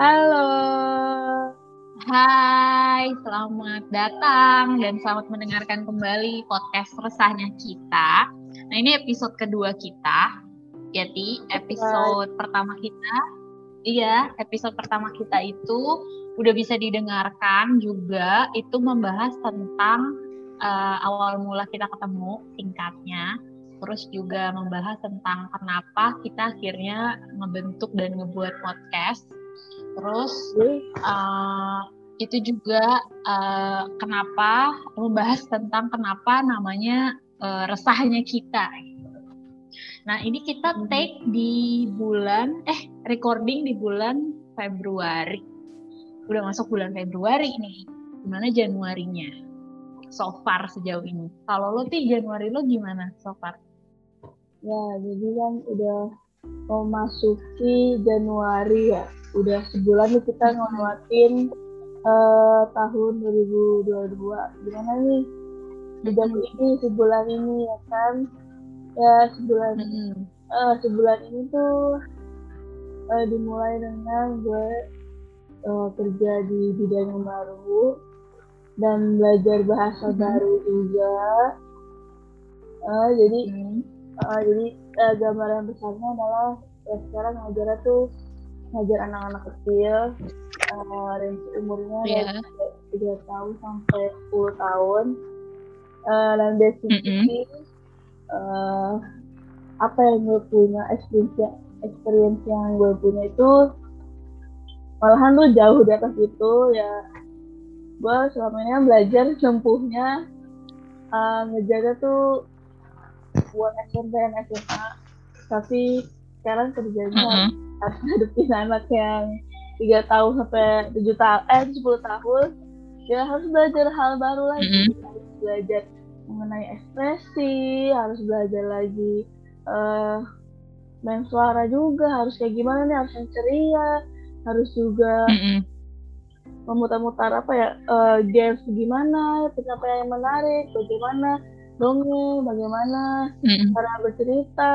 Halo. Hai, selamat datang dan selamat mendengarkan kembali podcast resahnya kita. Nah, ini episode kedua kita. Jadi, episode pertama kita iya, episode pertama kita itu udah bisa didengarkan juga itu membahas tentang uh, awal mula kita ketemu singkatnya terus juga membahas tentang kenapa kita akhirnya ngebentuk dan ngebuat podcast Terus uh, itu juga uh, kenapa membahas tentang kenapa namanya uh, resahnya kita. Nah ini kita hmm. take di bulan eh recording di bulan Februari. Udah masuk bulan Februari nih. Gimana Januarinya? So far sejauh ini. Kalau lo sih Januari lo gimana so far? Ya jadi kan udah memasuki Januari ya udah sebulan nih kita ngelewatin uh, tahun 2022 gimana nih udah ini sebulan ini ya kan ya sebulan mm-hmm. uh, sebulan ini tuh uh, dimulai dengan gue uh, kerja di bidang yang baru dan belajar bahasa mm-hmm. baru juga uh, jadi mm-hmm. uh, jadi uh, gambaran besarnya adalah uh, sekarang ngajarnya tuh ngajar anak-anak kecil uh, range umurnya yeah. dari 3 tahun sampai 10 tahun uh, dan basically mm -hmm. uh, apa yang gue punya experience experience yang gue punya itu malahan tuh jauh di atas itu ya gue selama ini belajar sempuhnya uh, ngejaga tuh buat SMP dan SMA tapi sekarang kerjanya uh -huh harus ngadepin anak yang tiga tahun sampai tujuh tahun eh sepuluh tahun ya harus belajar hal baru lagi mm -hmm. harus belajar mengenai ekspresi harus belajar lagi uh, main suara juga harus kayak gimana nih harus yang ceria harus juga mm -hmm. memutar-mutar apa ya uh, games gimana pencapaian yang menarik bagaimana dongeng bagaimana mm -hmm. cara bercerita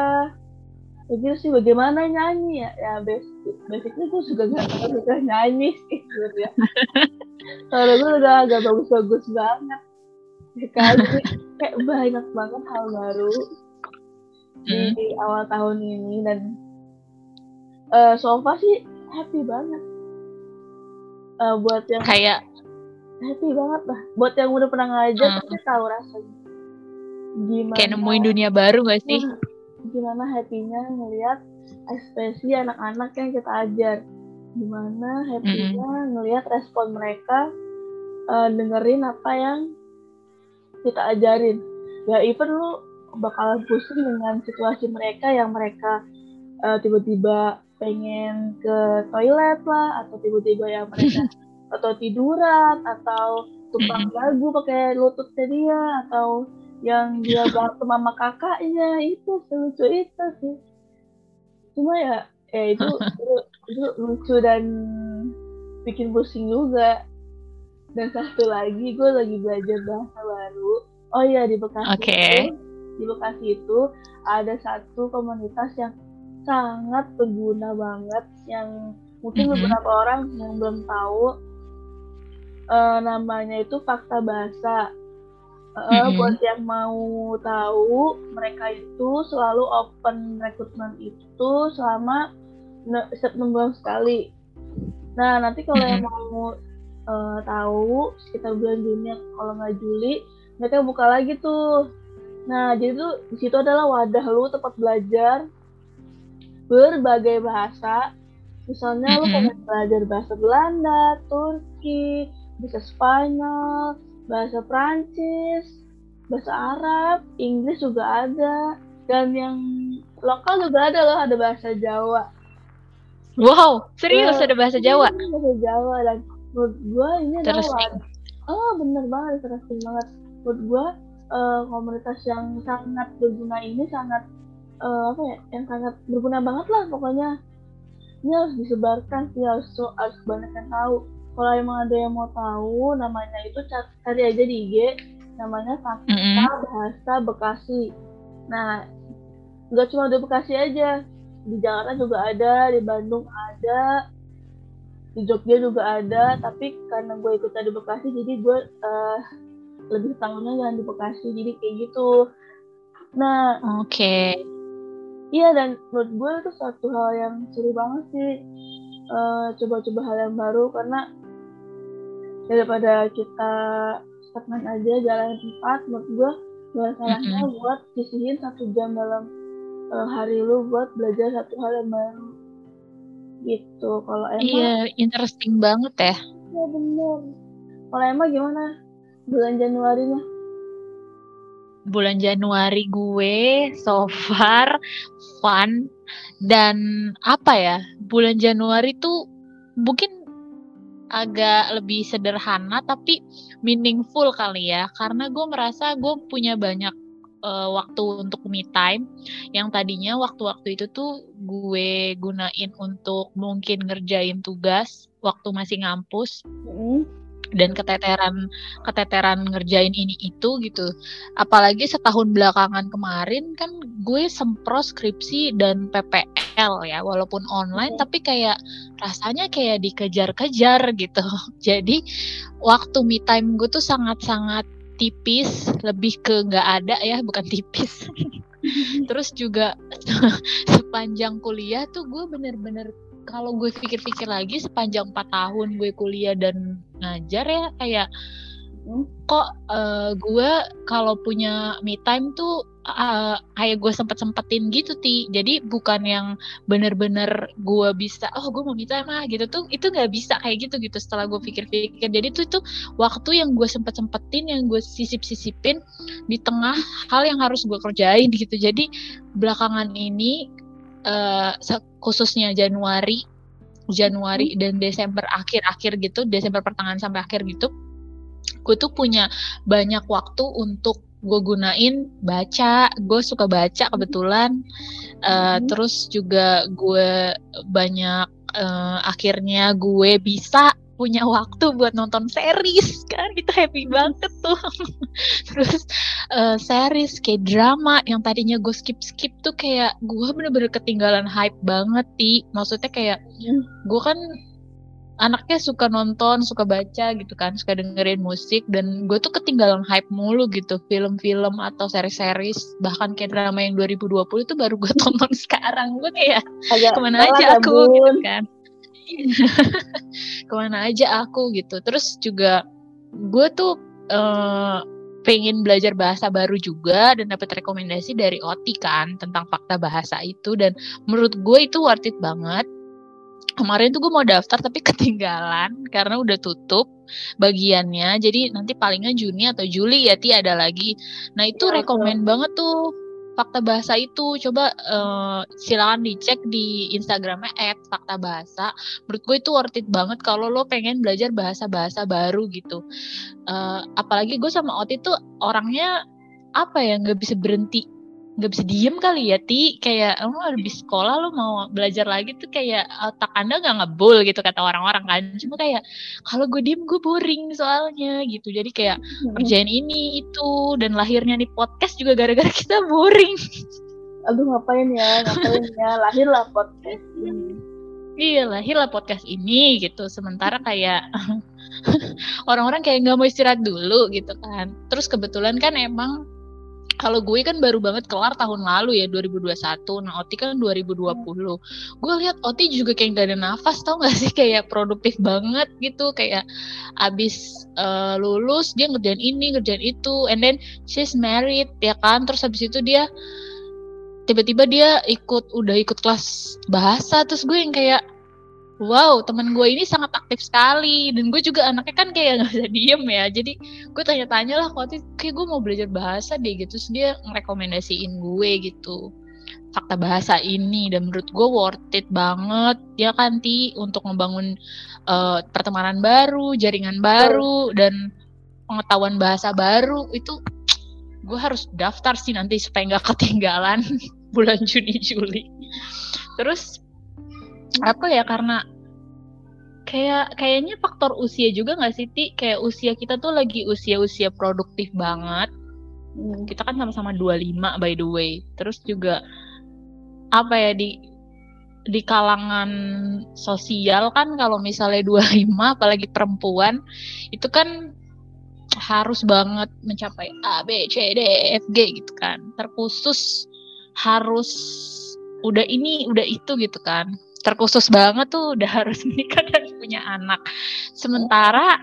gitu sih bagaimana nyanyi ya? Ya basic basicnya gue juga gak suka nyanyi sih ya kalau gue udah agak bagus-bagus banget. Ya kan kayak banyak banget hal baru di hmm. awal tahun ini dan uh, so far sih happy banget. Uh, buat yang kayak happy banget lah. Buat yang udah pernah ngajar hmm. pasti tahu rasanya. Gimana? Kayak nemuin dunia baru gak sih? Nah, gimana happynya ngelihat ekspresi anak-anak yang kita ajar. Gimana happynya mm-hmm. ngelihat respon mereka uh, dengerin apa yang kita ajarin. Ya even lu bakalan pusing dengan situasi mereka yang mereka uh, tiba-tiba pengen ke toilet lah atau tiba-tiba yang mereka atau tiduran atau tumpang lagu pakai lututnya dia atau yang dia bantu mama kakaknya itu lucu itu sih. Cuma ya ya itu itu, itu lucu dan bikin pusing juga. Dan satu lagi gue lagi belajar bahasa baru. Oh iya di Bekasi okay. itu di Bekasi itu ada satu komunitas yang sangat berguna banget yang mungkin mm -hmm. beberapa orang yang belum tahu. Uh, namanya itu fakta bahasa Uh, mm-hmm. Buat yang mau tahu, mereka itu selalu open rekrutmen itu selama setiap enam bulan sekali. Nah nanti kalau mm-hmm. yang mau uh, tahu sekitar bulan Juni kalau nggak Juli, mereka buka lagi tuh. Nah jadi tuh di situ adalah wadah lu tempat belajar berbagai bahasa. Misalnya mm-hmm. lu pengen belajar bahasa Belanda, Turki, bisa Spanyol, bahasa Prancis, bahasa Arab, Inggris juga ada, dan yang lokal juga ada loh, ada bahasa Jawa. Wow, serius ya, ada bahasa Jawa? Bahasa Jawa dan menurut gue ini adalah oh bener banget interesting banget menurut gue uh, komunitas yang sangat berguna ini sangat uh, apa ya yang sangat berguna banget lah pokoknya ini harus disebarkan sih harus harus banyak yang tahu kalau emang ada yang mau tahu namanya itu cari aja di IG namanya Fakta mm -hmm. Bahasa Bekasi nah nggak cuma di Bekasi aja di Jakarta juga ada di Bandung ada di Jogja juga ada tapi karena gue ikut di Bekasi jadi gue uh, lebih tahunya jangan di Bekasi jadi kayak gitu nah oke okay. iya dan menurut gue itu satu hal yang seru banget sih coba eh, coba-coba hal yang baru karena daripada kita stagnan aja jalan tempat menurut gue gak salahnya mm -hmm. buat sisihin satu jam dalam uh, hari lu buat belajar satu hal yang baru. Gitu. Kalau emang iya interesting banget ya. Iya bener. Kalau emang gimana bulan Januari nya bulan Januari gue so far fun. Dan apa ya bulan Januari tuh mungkin agak lebih sederhana tapi meaningful kali ya. Karena gue merasa gue punya banyak uh, waktu untuk me time. Yang tadinya waktu-waktu itu tuh gue gunain untuk mungkin ngerjain tugas waktu masih ngampus. Mm. Dan keteteran keteteran ngerjain ini itu gitu. Apalagi setahun belakangan kemarin kan gue sempro skripsi dan PPL ya walaupun online tapi kayak rasanya kayak dikejar-kejar gitu. Jadi waktu me time gue tuh sangat-sangat tipis lebih ke nggak ada ya bukan tipis. Terus juga sepanjang kuliah tuh gue bener-bener kalau gue pikir-pikir lagi sepanjang empat tahun gue kuliah dan ngajar ya kayak kok uh, gue kalau punya me time tuh uh, kayak gue sempet sempetin gitu ti. Jadi bukan yang bener-bener gue bisa oh gue mau me time ah gitu. Tuh itu nggak bisa kayak gitu gitu setelah gue pikir-pikir. Jadi tuh itu waktu yang gue sempet sempetin yang gue sisip-sisipin di tengah hal yang harus gue kerjain gitu. Jadi belakangan ini uh, khususnya Januari Januari hmm. dan Desember akhir-akhir gitu Desember pertengahan sampai akhir gitu gue tuh punya banyak waktu untuk gue gunain baca gue suka baca kebetulan uh, hmm. terus juga gue banyak uh, akhirnya gue bisa punya waktu buat nonton series kan? Kita happy banget tuh. Terus uh, series kayak drama yang tadinya gue skip skip tuh kayak gue bener-bener ketinggalan hype banget ti. Maksudnya kayak hmm. gue kan anaknya suka nonton, suka baca gitu kan, suka dengerin musik dan gue tuh ketinggalan hype mulu gitu. Film-film atau seri-series bahkan kayak drama yang 2020 itu baru gue tonton sekarang. Gue kayak Agak ke mana aja aku? bun. gitu kan ke mana aja aku gitu. Terus juga gue tuh uh, pengen belajar bahasa baru juga dan dapat rekomendasi dari Oti kan tentang fakta bahasa itu. Dan menurut gue itu worth it banget. Kemarin tuh gue mau daftar tapi ketinggalan karena udah tutup bagiannya. Jadi nanti palingnya Juni atau Juli ya ti ada lagi. Nah itu ya, rekomend banget tuh fakta bahasa itu coba uh, silakan dicek di Instagramnya @fakta bahasa. Menurut gue itu worth it banget kalau lo pengen belajar bahasa bahasa baru gitu. Uh, apalagi gue sama Oti tuh orangnya apa ya nggak bisa berhenti nggak bisa diem kali ya ti. Kayak lo habis sekolah lo mau belajar lagi tuh kayak otak anda nggak ngebul gitu kata orang-orang kan. Cuma kayak kalau gue diem gue boring soalnya gitu. Jadi kayak hmm. kerjain ini itu dan lahirnya di podcast juga gara-gara kita boring. Aduh ngapain ya ngapain ya. Lahirlah podcast ini. Iya lahirlah podcast ini gitu. Sementara kayak orang-orang kayak nggak mau istirahat dulu gitu kan. Terus kebetulan kan emang kalau gue kan baru banget kelar tahun lalu ya 2021 nah Oti kan 2020 gue lihat Oti juga kayak gak ada nafas tau gak sih? Kayak produktif banget gitu. Kayak abis uh, lulus dia ngerjain ini ngerjain itu. And then she's married ya kan? Terus habis itu dia tiba-tiba dia ikut udah ikut kelas bahasa. Terus gue yang kayak wow teman gue ini sangat aktif sekali. Dan gue juga anaknya kan kayak nggak bisa diem ya. Jadi gue tanya-tanya lah waktu kayak gue mau belajar bahasa deh gitu. Terus dia ngerekomendasiin gue gitu. Fakta bahasa ini dan menurut gue worth it banget. Ya kan ti untuk membangun uh, pertemanan baru jaringan baru dan pengetahuan bahasa baru. Itu gue harus daftar sih nanti supaya nggak ketinggalan bulan Juni Juli. Terus apa ya karena kayak kayaknya faktor usia juga nggak sih ti? Kayak usia kita tuh lagi usia-usia produktif banget. Hmm. kita kan sama-sama 25 by the way. Terus juga apa ya di di kalangan sosial kan kalau misalnya 25 apalagi perempuan itu kan harus banget mencapai A B C D F G gitu kan. Terkhusus harus udah ini udah itu gitu kan terkhusus banget tuh udah harus menikah dan punya anak sementara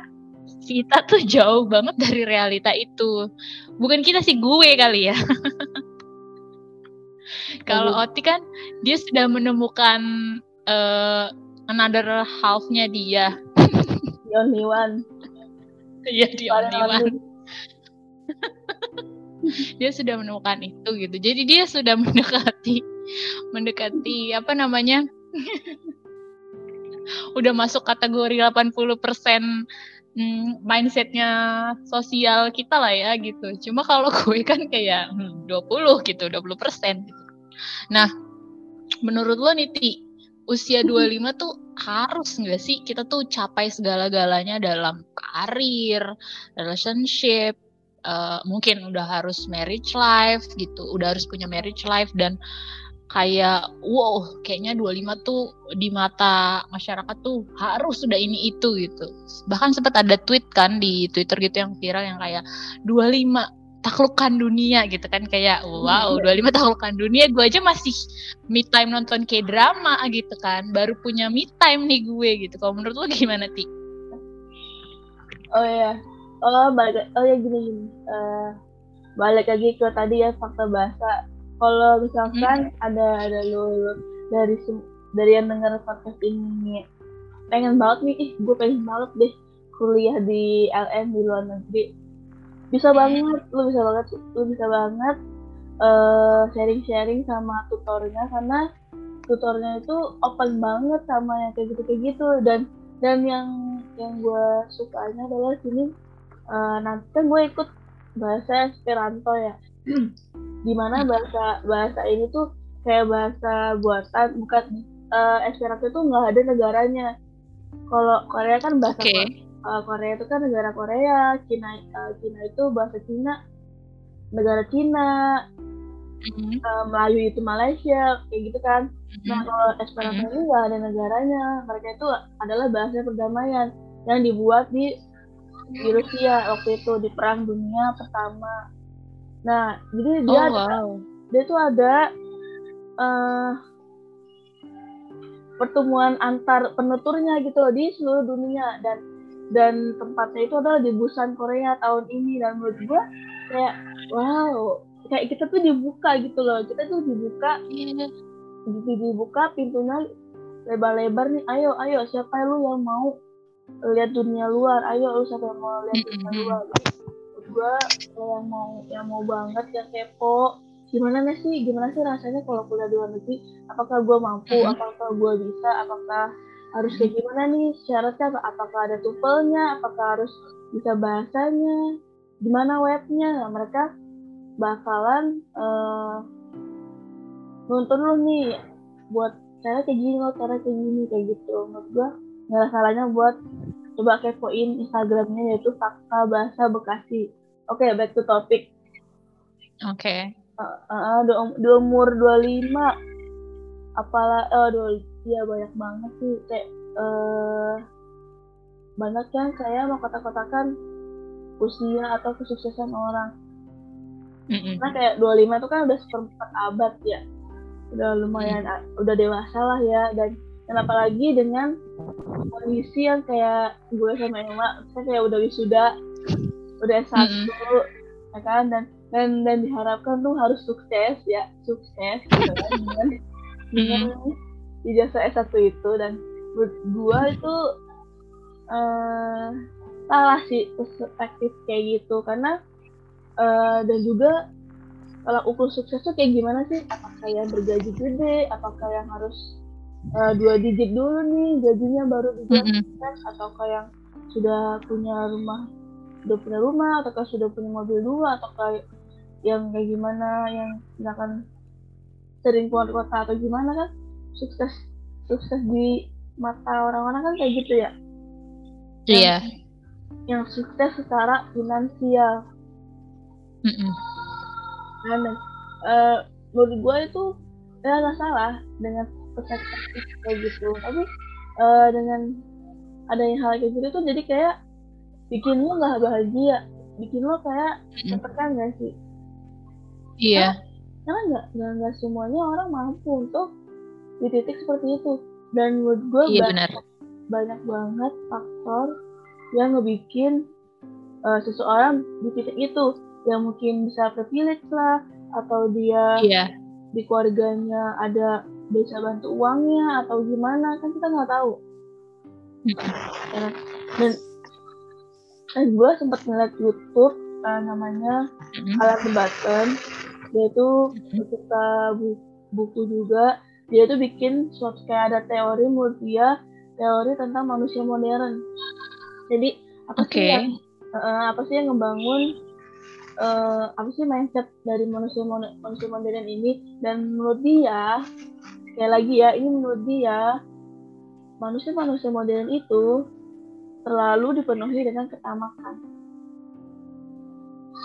kita tuh jauh banget dari realita itu bukan kita sih gue kali ya Kalau Oti kan dia sudah menemukan uh, another half-nya dia. The only one. Iya, the only one. dia sudah menemukan itu gitu. Jadi dia sudah mendekati mendekati apa namanya? udah masuk kategori 80% hmm, mindsetnya sosial kita lah ya gitu. Cuma kalau gue kan kayak hmm, 20 gitu, 20 persen gitu. Nah, menurut lo nih Ti, usia 25 tuh harus nggak sih kita tuh capai segala-galanya dalam karir, relationship, uh, mungkin udah harus marriage life gitu, udah harus punya marriage life dan kayak wow kayaknya 25 tuh di mata masyarakat tuh harus sudah ini itu gitu. Bahkan sempat ada tweet kan di Twitter gitu yang viral yang kayak 25 taklukkan dunia gitu kan kayak wow 25 iya. taklukkan dunia gue aja masih me time nonton k drama gitu kan baru punya me time nih gue gitu. Kalau menurut lo gimana ti? Oh ya oh balik oh ya gini gini. Uh, balik lagi ke tadi ya fakta bahasa kalau misalkan hmm. ada ada lo dari dari yang dengar podcast ini pengen banget nih ih gue pengen banget deh kuliah di LN di luar negeri. Bisa banget lu bisa banget lu bisa banget uh, sharing-sharing sama tutornya karena tutornya itu open banget sama yang kayak gitu kayak gitu. Dan dan yang yang gue sukanya adalah sini uh, nanti kan gue ikut bahasa Esperanto ya di mana bahasa bahasa ini tuh kayak bahasa buatan bukan uh, Esperanto itu nggak ada negaranya kalau Korea kan bahasa okay uh, Korea itu kan negara Korea, Cina uh, Cina itu bahasa Cina, negara Cina, mm-hmm. uh, Melayu itu Malaysia, kayak gitu kan. Mm-hmm. Nah kalau Esperanto mm-hmm. ini nggak ada negaranya, mereka itu adalah bahasa perdamaian yang dibuat di di Rusia waktu itu di Perang Dunia Pertama. Nah jadi dia oh, ada, wow. dia tuh ada uh, pertemuan antar penuturnya gitu loh di seluruh dunia. Dan dan tempatnya itu adalah di Busan Korea tahun ini. Dan menurut gue kayak wow kayak kita tuh dibuka gitu loh. Kita tuh dibuka yeah. dibuka pintunya lebar-lebar nih. Ayo ayo siapa lu yang mau lihat dunia luar? Ayo lu siapa yang mau lihat dunia luar? menurut gue yang mau yang mau banget yang kepo. Gimana nih sih? Gimana sih rasanya kalau kuliah di luar negeri? Apakah gue mampu? Apakah gue bisa? Apakah harus kayak gimana nih syaratnya? Apakah ada tuvelnya apakah harus bisa bahasanya? Gimana webnya? Nah, mereka bakalan uh, nonton lu nih buat cara kayak gini loh cara kayak gini kayak gitu. Menurut gua nggak salahnya buat coba kepoin instagramnya yaitu fakta bahasa bekasi oke okay, back to topic oke okay. uh, uh, di, di umur 25 apalah uh, Iya banyak banget sih kayak uh, banyak yang saya mau kata-katakan usia atau kesuksesan orang. Mm-hmm. Karena kayak 25 itu kan udah seperempat abad ya. Udah lumayan mm-hmm. udah dewasa lah ya dan dan apalagi dengan kondisi yang kayak gue sama Emma kita kayak udah wisuda udah S1 mm-hmm. ya kan? Dan dan dan diharapkan tuh harus sukses ya. Sukses gitu kan. Dengan, mm-hmm ijazah S1 itu. Dan menurut gua itu uh, salah sih perspektif kayak gitu. Karena uh, dan juga kalau ukur sukses tuh kayak gimana sih? Apakah yang bergaji gede? Apakah yang harus uh, dua digit dulu nih gajinya baru dijalankan mm -hmm. ataukah yang sudah punya rumah sudah punya rumah ataukah sudah punya mobil dua ataukah yang kayak gimana yang misalkan sering keluar kota atau gimana kan sukses sukses di mata orang-orang kan kayak gitu ya? Iya. yang, yang sukses secara finansial. Mm -mm. dan uh, menurut gue itu ya nggak salah dengan perspektif kayak gitu. Tapi uh, dengan adanya hal kayak gitu tuh jadi kayak bikin lo nggak bahagia. Bikin lo kayak tertekan gak sih? Iya. Karena nggak nggak semuanya orang mampu untuk di titik seperti itu. Dan menurut gue iya, banyak, benar. banyak banget faktor yang ngebikin uh, seseorang di titik itu. Yang mungkin bisa privilege lah atau dia iya. di keluarganya ada bisa bantu uangnya atau gimana kan kita nggak tahu. Ya. dan eh, gue sempat ngeliat YouTube uh, namanya mm-hmm. Alan the Button dia itu suka bu buku juga. Dia tuh bikin suatu kayak ada teori menurut dia teori tentang manusia modern. Jadi apa okay. sih yang uh, apa sih yang ngebangun uh, apa sih mindset dari manusia manusia modern ini? Dan menurut dia kayak lagi ya ini menurut dia manusia manusia modern itu terlalu dipenuhi dengan ketamakan.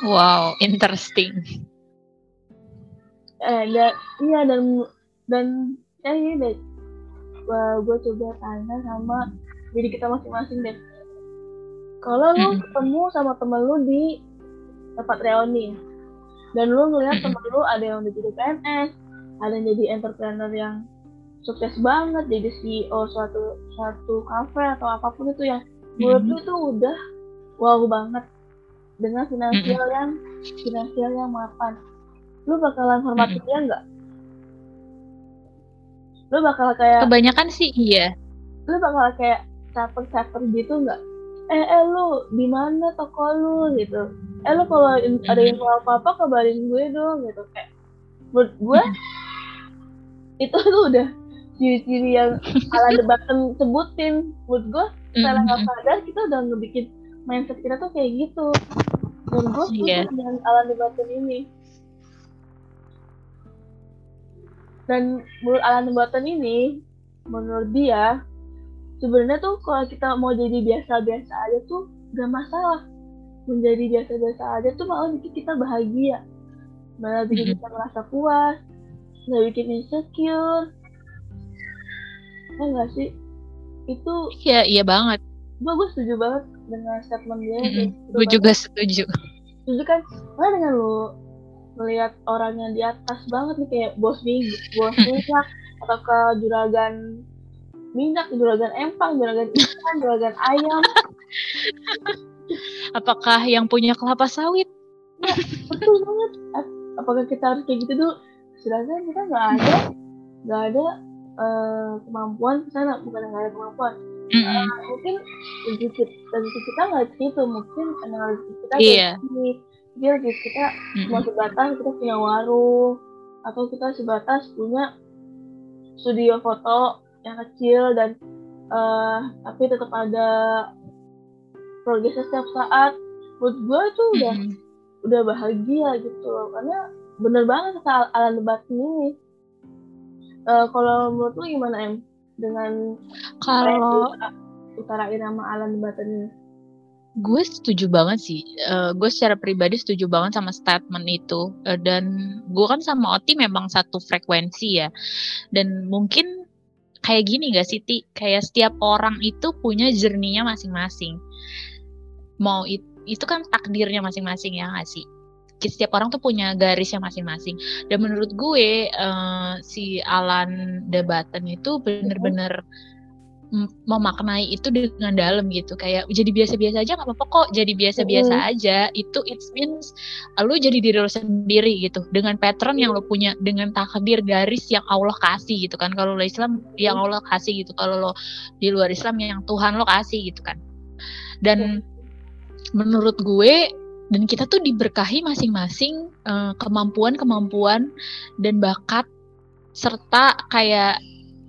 Wow, interesting. Eh, dan iya dan dan ya ini deh, gue coba tanya sama diri kita masing-masing deh. Kalau lu mm ketemu sama temen lu di tempat reuni, dan lu ngeliat temen lu ada yang udah jadi PNS, ada yang jadi entrepreneur yang sukses banget jadi CEO suatu suatu kafe atau apa pun itu yang menurut mm -hmm. itu udah wow banget dengan finansial mm -hmm. yang finansial yang mapan lu bakalan hormati mm -hmm. dia nggak lu bakal kayak kebanyakan sih iya lu bakal kayak caper-caper gitu nggak eh eh lu di mana toko lu gitu eh lu kalau mm -hmm. ada info apa apa kabarin gue dong gitu kayak menurut gue mm -hmm. itu tuh udah ciri-ciri yang ala debaten sebutin menurut gue secara nggak mm-hmm. sadar kita udah ngebikin mindset kita tuh kayak gitu. Dan gue yeah. dengan alam debaten ini. Dan menurut alam debaten ini menurut dia sebenarnya tuh kalau kita mau jadi biasa-biasa aja tuh gak masalah. Menjadi biasa-biasa aja tuh malah bikin kita bahagia. Malah bikin mm-hmm. kita merasa puas. Nggak bikin insecure. Enggak sih itu iya iya banget. Gue gue setuju banget dengan statement dia. Mm -hmm. gue juga setuju. Setuju kan? Karena dengan lu melihat orang yang di atas banget nih kayak bos nih bos minyak atau ke juragan minyak juragan empang juragan ikan juragan ayam. Apakah yang punya kelapa sawit? Ya, betul banget. Apakah kita harus kayak gitu dulu? Sedangkan kita nggak ada. Nggak ada uh, kemampuan ke sana bukan nggak ada kemampuan mm -hmm. uh, mungkin rezeki rezeki kita nggak gitu mungkin karena rezeki kita yeah. mungkin rezeki kita mm -hmm. cuma sebatas kita punya warung atau kita sebatas punya studio foto yang kecil dan uh, tapi tetap ada progresnya setiap saat menurut gue itu udah mm -hmm. udah bahagia gitu loh karena bener banget kata alam debat ini uh, kalau menurut lu gimana em? Dengan kalau utara irama alam batan ini? Gue setuju banget sih. Uh, gue secara pribadi setuju banget sama statement itu. Uh, dan gue kan sama Oti memang satu frekuensi ya. Dan mungkin kayak gini gak sih Ti? Kayak setiap orang itu punya jerninya masing-masing. Mau it, itu kan takdirnya masing-masing ya gak sih setiap orang tuh punya garisnya masing-masing. Dan menurut gue uh, si Alan Debaten itu bener-bener memaknai itu dengan dalam gitu. Kayak jadi biasa-biasa aja nggak apa-apa kok jadi biasa-biasa mm. aja. Itu it means lo jadi diri lo sendiri gitu. Dengan pattern yang lo punya dengan takdir garis yang Allah kasih gitu kan. Kalau lo Islam yang Allah kasih gitu. Kalau lo di luar Islam yang Tuhan lo kasih gitu kan. Dan menurut gue dan kita tuh diberkahi masing-masing uh, kemampuan-kemampuan dan bakat serta kayak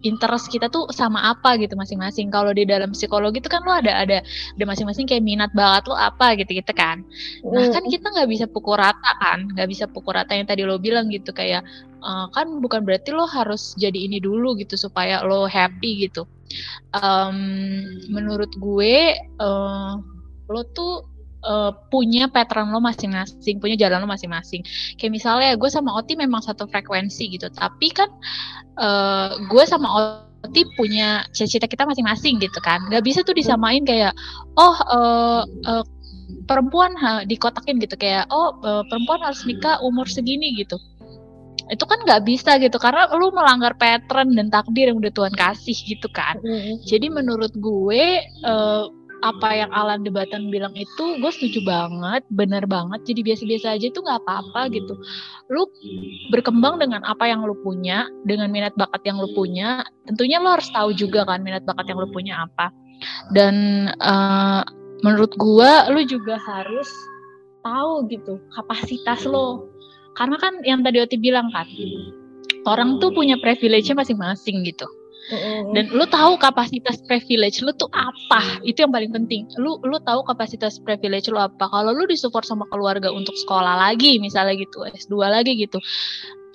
interest kita tuh sama apa gitu masing-masing. Kalau di dalam psikologi itu kan lo ada ada ada masing-masing kayak minat bakat lo apa gitu gitu kan. Nah kan kita nggak bisa pukul rata kan, nggak bisa pukul rata yang tadi lo bilang gitu kayak uh, kan bukan berarti lo harus jadi ini dulu gitu supaya lo happy gitu. Um, menurut gue uh, lo tuh uh, punya pattern lo masing-masing, punya jalan lo masing-masing. Kayak misalnya gue sama Oti memang satu frekuensi gitu, tapi kan uh, gue sama Oti punya cita-cita kita masing-masing gitu kan. Gak bisa tuh disamain kayak oh uh, uh, perempuan ha, dikotakin gitu kayak oh uh, perempuan harus nikah umur segini gitu itu kan nggak bisa gitu karena lu melanggar pattern dan takdir yang udah Tuhan kasih gitu kan mm-hmm. jadi menurut gue uh, apa yang Alan Debatan bilang itu gue setuju banget, bener banget. Jadi biasa-biasa aja itu nggak apa-apa gitu. Lu berkembang dengan apa yang lu punya, dengan minat bakat yang lu punya. Tentunya lu harus tahu juga kan minat bakat yang lu punya apa. Dan uh, menurut gue, lu juga harus tahu gitu kapasitas lo. Karena kan yang tadi Oti bilang kan, orang tuh punya privilege-nya masing-masing gitu dan lu tahu kapasitas privilege lu tuh apa? Itu yang paling penting. Lu lu tahu kapasitas privilege lu apa? Kalau lu disupport sama keluarga untuk sekolah lagi misalnya gitu S2 lagi gitu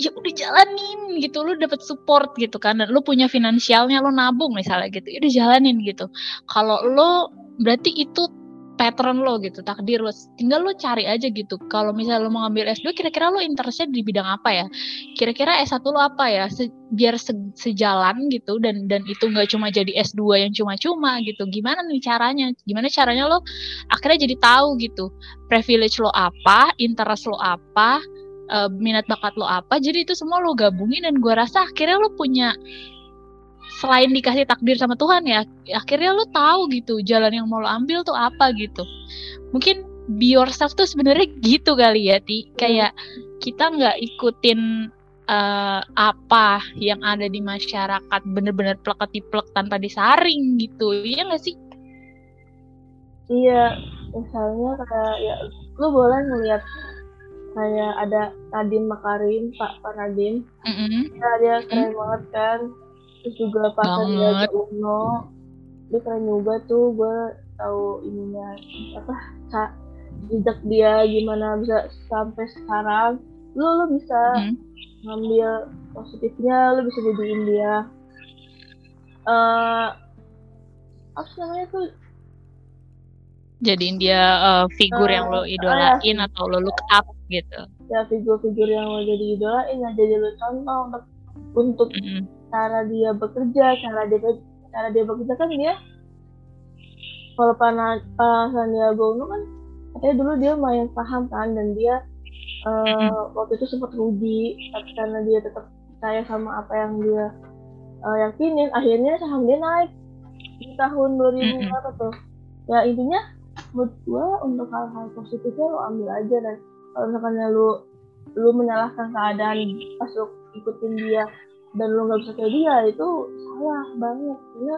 ya udah jalanin gitu lu dapat support gitu kan. Dan lu punya finansialnya lu nabung misalnya gitu ya udah jalanin gitu. Kalau lu berarti itu pattern lo gitu, takdir lo. Tinggal lo cari aja gitu. Kalau misalnya lo mau ngambil S2, kira-kira lo interestnya di bidang apa ya? Kira-kira S1 lo apa ya? Se biar se sejalan gitu dan dan itu nggak cuma jadi S2 yang cuma-cuma gitu. Gimana nih caranya? Gimana caranya lo akhirnya jadi tahu gitu. Privilege lo apa, interest lo apa, uh, minat bakat lo apa. Jadi itu semua lo gabungin dan gue rasa akhirnya lo punya selain dikasih takdir sama Tuhan ya akhirnya lo tahu gitu jalan yang mau lo ambil tuh apa gitu. Mungkin be yourself tuh sebenarnya gitu kali ya ti. Kayak kita nggak ikutin uh, apa yang ada di masyarakat bener-bener plek-plek tanpa disaring gitu iya nggak sih? Iya misalnya kayak ya lu boleh ngeliat kayak ada Nadiem Makarim Pak Pak Nadiem mm -hmm. ya dia keren mm -hmm. banget kan terus juga pas dia ke Uno dia keren juga tuh gue tahu ininya apa kak jejak dia gimana bisa sampai sekarang. Lu lu bisa hmm. ngambil positifnya lu bisa jadiin dia uh, apa namanya tuh? Jadiin dia uh, figur uh, yang lo eh, idolain uh, atau lo look up gitu. Ya figur-figur yang lo jadi idolain ya jadi lo contoh untuk untuk mm -hmm cara dia bekerja cara dia cara dia bekerja kan dia kalau pana uh, Sandiaga Uno kan katanya dulu dia main saham kan dan dia uh, waktu itu sempat rugi tapi karena dia tetap percaya sama apa yang dia uh, yakinin akhirnya saham dia naik di tahun 2000 berapa tuh. Ya intinya menurut gua untuk hal-hal positifnya lo ambil aja dan kalau misalnya lu lu menyalahkan keadaan pas lu ikutin dia dan lo nggak bisa kayak dia itu salah banget karena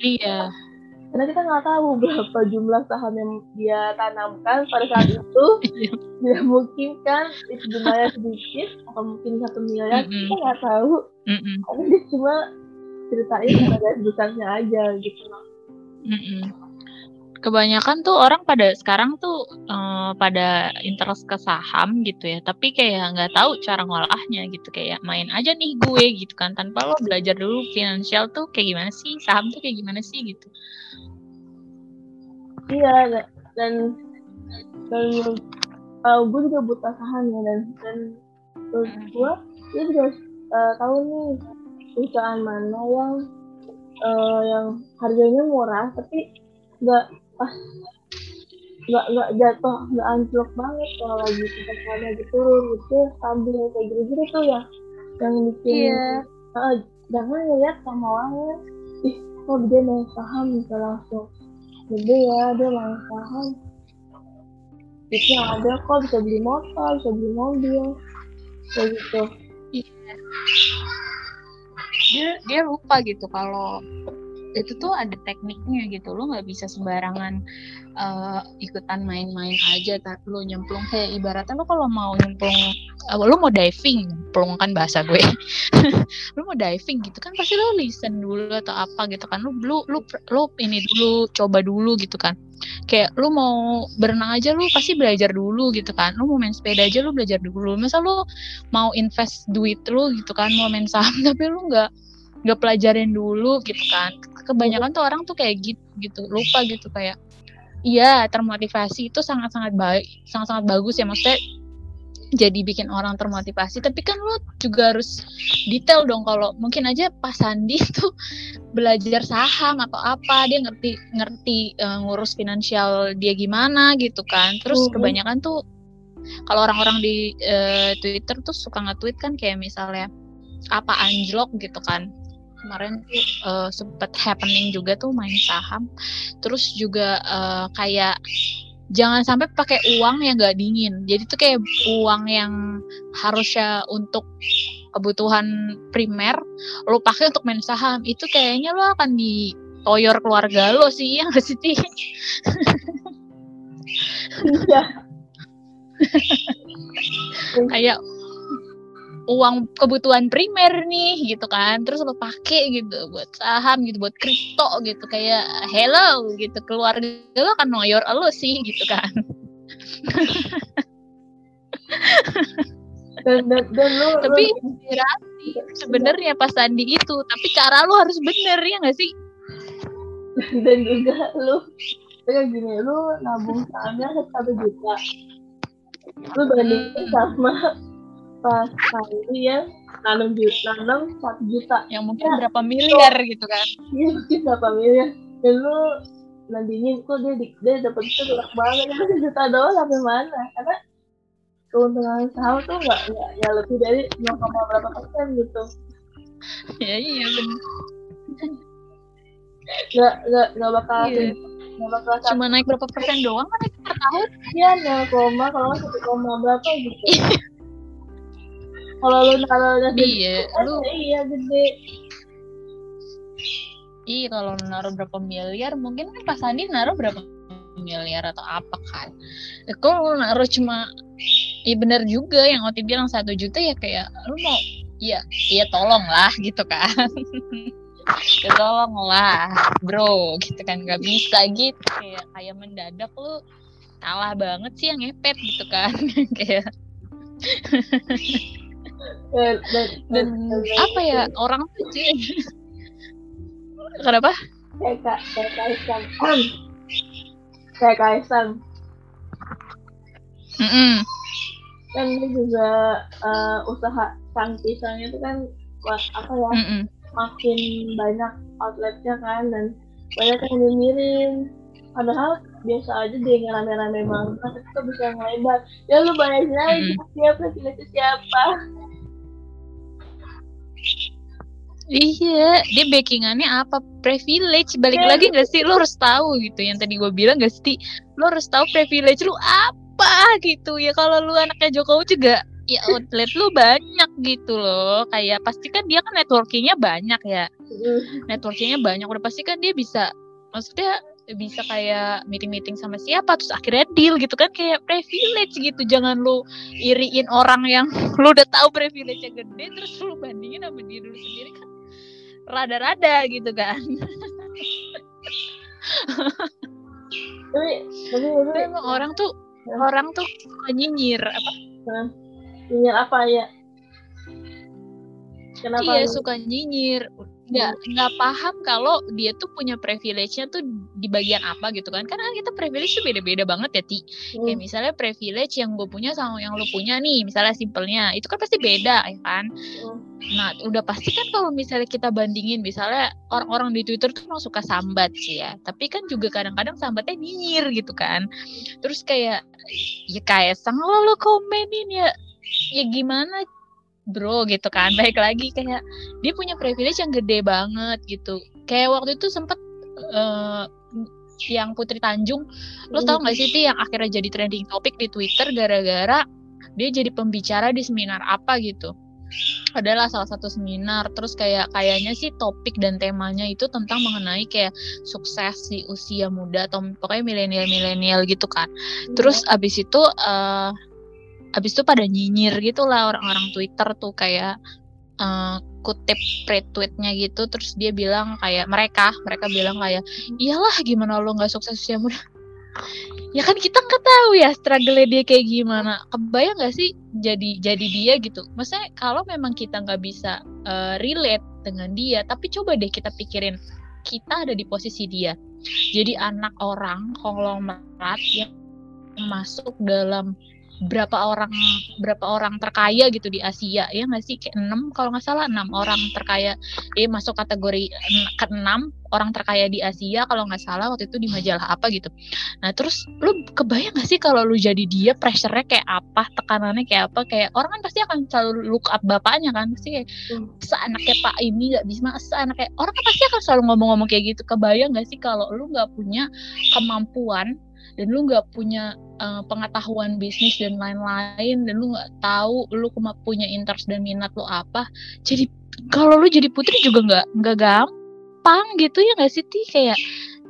iya karena kita nggak tahu berapa jumlah saham yang dia tanamkan pada saat itu iya. tidak mungkin kan itu jumlahnya sedikit atau mungkin satu miliar mm -hmm. kita nggak tahu mm -hmm. karena dia cuma ceritain pada besarnya aja gitu loh mm -hmm kebanyakan tuh orang pada sekarang tuh uh, pada interest ke saham gitu ya tapi kayak nggak tahu cara ngolahnya gitu kayak main aja nih gue gitu kan tanpa lo belajar dulu finansial tuh kayak gimana sih saham tuh kayak gimana sih gitu iya dan dan uh, gue juga buta saham ya dan dan terus hmm. gue dia juga uh, tahu nih perusahaan mana yang uh, yang harganya murah tapi nggak pas nggak nggak jatuh nggak anjlok banget kalau lagi kita lagi turun gitu stabil kayak gitu gitu tuh ya. Yang bikin yeah. uh, jangan ngeliat sama orangnya ih kok dia main saham bisa langsung. Gede ya dia main saham itu ada kok bisa beli motor bisa beli mobil. Kayak gitu. Iya. dia dia lupa gitu kalau itu tuh ada tekniknya gitu. Lo nggak bisa sembarangan uh, ikutan main-main aja tak lo nyemplung. Kayak ibaratnya lo kalau mau nyemplung uh, lo mau diving nyemplung kan bahasa gue. Lo mau diving gitu kan pasti lo listen dulu atau apa gitu kan. Lo lo lo, lo ini dulu coba dulu gitu kan. Kayak lo mau berenang aja lo pasti belajar dulu gitu kan. Lo mau main sepeda aja lo belajar dulu. Masa lo mau invest duit lo gitu kan mau main saham tapi lo nggak nggak pelajarin dulu gitu kan kebanyakan tuh orang tuh kayak gitu gitu lupa gitu kayak iya termotivasi itu sangat-sangat baik sangat-sangat bagus ya maksudnya jadi bikin orang termotivasi. Tapi kan lo juga harus detail dong kalau mungkin aja Pak Sandi tuh belajar saham atau apa dia ngerti ngerti uh, ngurus finansial dia gimana gitu kan. Terus -huh. kebanyakan tuh kalau orang-orang di uh, Twitter tuh suka nge-tweet kan kayak misalnya apa anjlok? gitu kan kemarin tuh uh, sempet happening juga tuh main saham. Terus juga uh, kayak jangan sampai pakai uang yang gak dingin. Jadi tuh kayak uang yang harusnya untuk kebutuhan primer lo pakai untuk main saham. Itu kayaknya lo akan ditoyor keluarga lo sih yang sih iya. Kayak uang kebutuhan primer nih gitu kan. Terus lo pakai gitu buat saham gitu buat kripto gitu. Kayak hello gitu. Keluarga lo akan noyor lo sih gitu kan. Dan, dan, dan lo, tapi inspirasi sebenarnya pas Sandi itu. Tapi cara lo harus bener ya nggak sih? Dan juga lo kayak gini lo nabung sahamnya satu juta. Lo bandingin sama pas kali ya nanam juta nanam satu juta. Yang mungkin ya, berapa miliar so, gitu kan. Iya mungkin berapa miliar. Dan lu nantinya kok dia dia dapat itu banyak banget. Ya juta doang sampai mana? Karena keuntungan saham tuh nggak ya lebih dari 0, berapa persen gitu. Ya iya benar nggak nggak nggak bakal iya. Nggak bakal cuma naik berapa persen doang kan per tahun? Iya nol koma kalau satu koma berapa gitu kalau lu naruh iya lu iya gede. Iya kalau naruh berapa miliar mungkin kan Pak Sandi naruh berapa miliar atau apa kan? Eh, kalau naruh cuma iya benar juga yang Oti bilang satu juta ya kayak lu mau iya iya tolong lah gitu kan. Ya tolong lah bro gitu kan nggak bisa gitu. Kayak kayak mendadak lu kalah banget sih yang ngepet gitu kan. Kayak dan, dan, dan apa ya orang tuh sih. Kenapa? Kayak kayak kaisang mm -mm. kan ini juga uh, usaha sang pisang itu kan apa ya mm -mm. makin banyak outletnya kan dan banyak yang dimirin. Padahal biasa aja dia yang rame-rame banget tapi kok bisa ngelebar. Ya lu bayangin aja mm. siapa siapa Iya, dia backingannya apa? Privilege. Balik lagi gak sih? Lo harus tahu gitu. Yang tadi gue bilang gak sih? Lo harus tahu privilege lu apa gitu. Ya kalau lu anaknya Jokowi juga ya outlet lu banyak gitu loh. Kayak pasti kan dia kan networkingnya banyak ya. Networkingnya banyak. Udah pasti kan dia bisa. Maksudnya bisa kayak meeting-meeting sama siapa terus akhirnya deal gitu kan kayak privilege gitu jangan lu iriin orang yang lu udah tahu privilege-nya gede terus lu bandingin sama diri lu sendiri kan rada-rada gitu kan. Tapi tapi, tapi. Emang orang tuh ya. orang tuh nyinyir apa? Nyinyir apa ya? Kenapa iya suka nyinyir nggak nggak paham kalau dia tuh punya privilege-nya tuh di bagian apa gitu kan. Karena kita privilege tuh beda-beda banget ya ti. Hmm. kayak misalnya privilege yang gue punya sama yang lo punya nih misalnya simpelnya itu kan pasti beda ya kan? Hmm. nah udah pasti kan kalau misalnya kita bandingin misalnya orang-orang di twitter tuh mau suka sambat sih ya. Tapi kan juga kadang-kadang sambatnya nyinyir gitu kan. Terus kayak ya kayak sang lo lo komenin ya. Ya gimana bro gitu kan. Baik lagi kayak dia punya privilege yang gede banget gitu. Kayak waktu itu sempet uh, yang Putri Tanjung lo tau gak sih ti yang akhirnya jadi trending topik di Twitter gara-gara dia jadi pembicara di seminar apa gitu. Adalah salah satu seminar. Terus kayak kayaknya sih topik dan temanya itu tentang mengenai kayak sukses di usia muda atau pokoknya milenial milenial gitu kan. Terus abis itu uh, abis itu pada nyinyir gitu lah orang-orang Twitter tuh kayak uh, kutip retweetnya gitu terus dia bilang kayak mereka mereka bilang kayak iyalah gimana lo nggak sukses usia muda ya kan kita nggak tahu ya struggle dia kayak gimana. Kebayang nggak sih jadi jadi dia gitu? Maksudnya kalau memang kita nggak bisa uh, relate dengan dia tapi coba deh kita pikirin kita ada di posisi dia. Jadi anak orang konglomerat yang masuk dalam berapa orang berapa orang terkaya gitu di Asia ya nggak sih? Kayak enam kalau nggak salah enam orang terkaya. Eh masuk kategori ke enam orang terkaya di Asia kalau nggak salah waktu itu di majalah apa gitu. Nah terus lu kebayang nggak sih kalau lu jadi dia pressure-nya kayak apa tekanannya kayak apa? Kayak orang kan pasti akan selalu look up bapaknya kan pasti kayak hmm. seanaknya pak ini nggak bisa seanaknya orang kan pasti akan selalu ngomong-ngomong kayak gitu. Kebayang nggak sih kalau lu nggak punya kemampuan dan lu nggak punya uh, pengetahuan bisnis dan lain-lain dan lu nggak tahu lu cuma punya interest dan minat lu apa jadi kalau lu jadi putri juga nggak nggak gampang gitu ya nggak sih ti? Kayak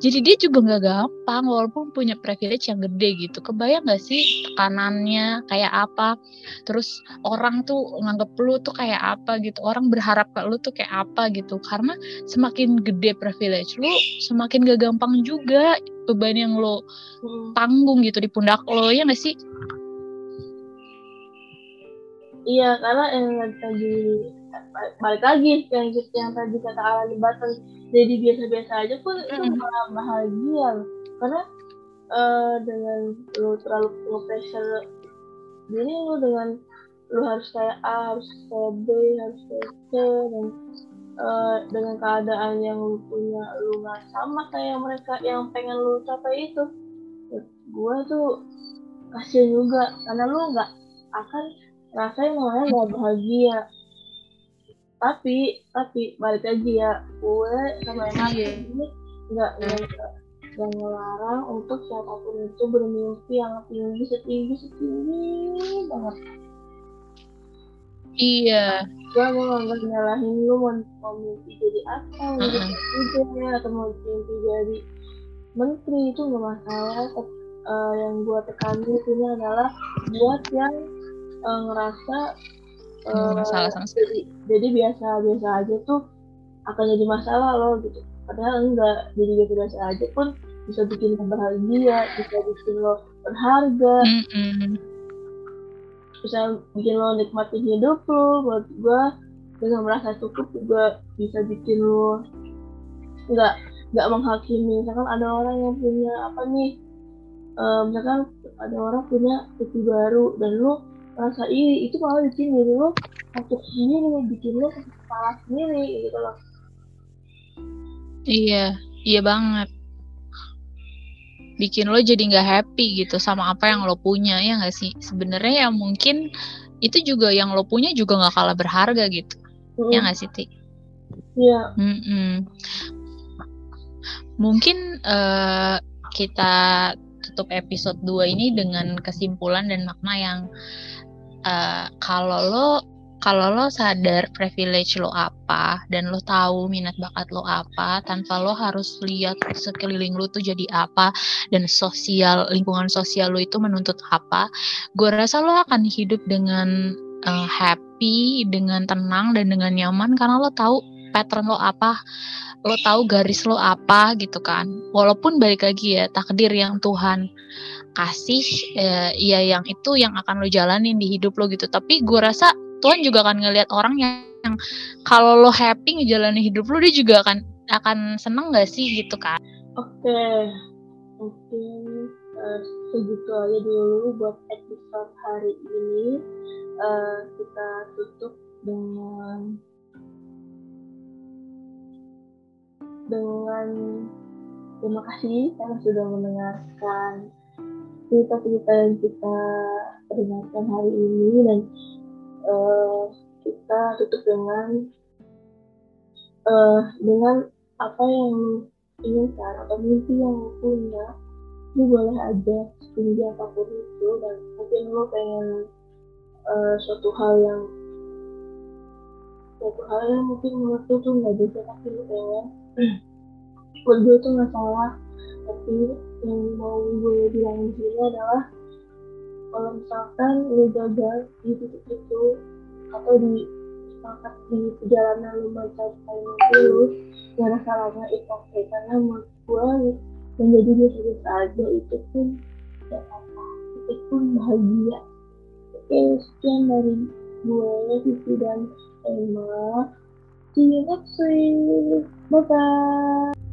jadi dia juga nggak gampang walaupun punya privilege yang gede gitu. Kebayang nggak sih tekanannya kayak apa. Terus orang tuh nganggep lu tuh kayak apa gitu. Orang berharap ke lu tuh kayak apa gitu. Karena semakin gede privilege lu semakin gak gampang juga beban yang lo hmm. tanggung gitu di pundak lo ya nggak sih? Iya karena yang tadi balik lagi yang yang tadi kata ala Batan jadi biasa-biasa aja pun mm. itu malah bahagia. Karena uh, dengan lo terlalu pressure jadi lo dengan lo harus kayak A harus kayak B harus kayak C dan uh, dengan keadaan yang lu punya lu nggak sama kayak mereka yang pengen lu capai itu gue tuh kasian juga. Karena lu nggak akan rasain namanya nggak bahagia. Tapi tapi balik lagi ya gue sama emang iya. ini nggak nggak ngelarang untuk siapa pun itu bermimpi yang tinggi setinggi setinggi banget. Iya. Gue mau nggak nyalahin lu mau, mau mimpi jadi apa mau jadi presiden atau mau mimpi jadi menteri itu nggak masalah. Uh, yang gue tekanin ini adalah buat yang uh, ngerasa uh, masalah sama jadi, jadi biasa biasa aja tuh akan jadi masalah loh gitu padahal enggak jadi biasa aja pun bisa bikin lo bahagia bisa bikin lo berharga. Bisa bikin lo nikmatin hidup lo buat gue dengan merasa cukup juga bisa bikin lo nggak nggak menghakimi. Misalkan ada orang yang punya apa nih? Uh, misalkan ada orang punya TV baru dan lo merasa iri itu malah bikin diri lo sakit sendiri bikin lo sakit kepala sendiri gitu loh iya iya banget. Bikin lo jadi nggak happy gitu sama apa yang lo punya ya nggak sih? Sebenarnya ya mungkin itu juga yang lo punya juga nggak kalah berharga gitu. Mm. ya nggak sih ti? Iya. Mungkin uh, kita tutup episode 2 ini dengan kesimpulan dan makna yang uh, kalau lo kalau lo sadar privilege lo apa dan lo tahu minat bakat lo apa tanpa lo harus lihat sekeliling lo tuh jadi apa dan sosial lingkungan sosial lo itu menuntut apa gue rasa lo akan hidup dengan uh, happy dengan tenang dan dengan nyaman karena lo tahu pattern lo apa lo tahu garis lo apa gitu kan. Walaupun balik lagi ya takdir yang Tuhan kasih eh, ya yang itu yang akan lo jalanin di hidup lo gitu. Tapi gue rasa Tuhan juga akan ngelihat orang yang, yang kalau lo happy ngejalanin hidup lo dia juga akan akan seneng gak sih gitu kan oke okay. mungkin uh, segitu aja dulu buat episode hari ini uh, kita tutup dengan dengan terima kasih karena sudah mendengarkan cerita-cerita yang kita dengarkan hari ini dan uh, kita tutup dengan uh, dengan apa yang inginkan atau mimpi yang punya. Lu boleh aja setinggi apa pun itu dan mungkin lo pengen uh, suatu hal yang suatu hal yang mungkin menurut lu tuh nggak bisa tapi lu pengen. Buat gue tuh nggak salah tapi yang mau gue bilang di sini adalah kalau misalkan lu gagal di titik itu atau di misalkan di perjalanan lu mencapai mimpi lu gak ada salahnya itu oke. Karena menurut gue menjadi biasa-biasa aja itu pun gak apa itu pun bahagia. Oke sekian dari gue Vivi dan Emma. See you next week. Bye bye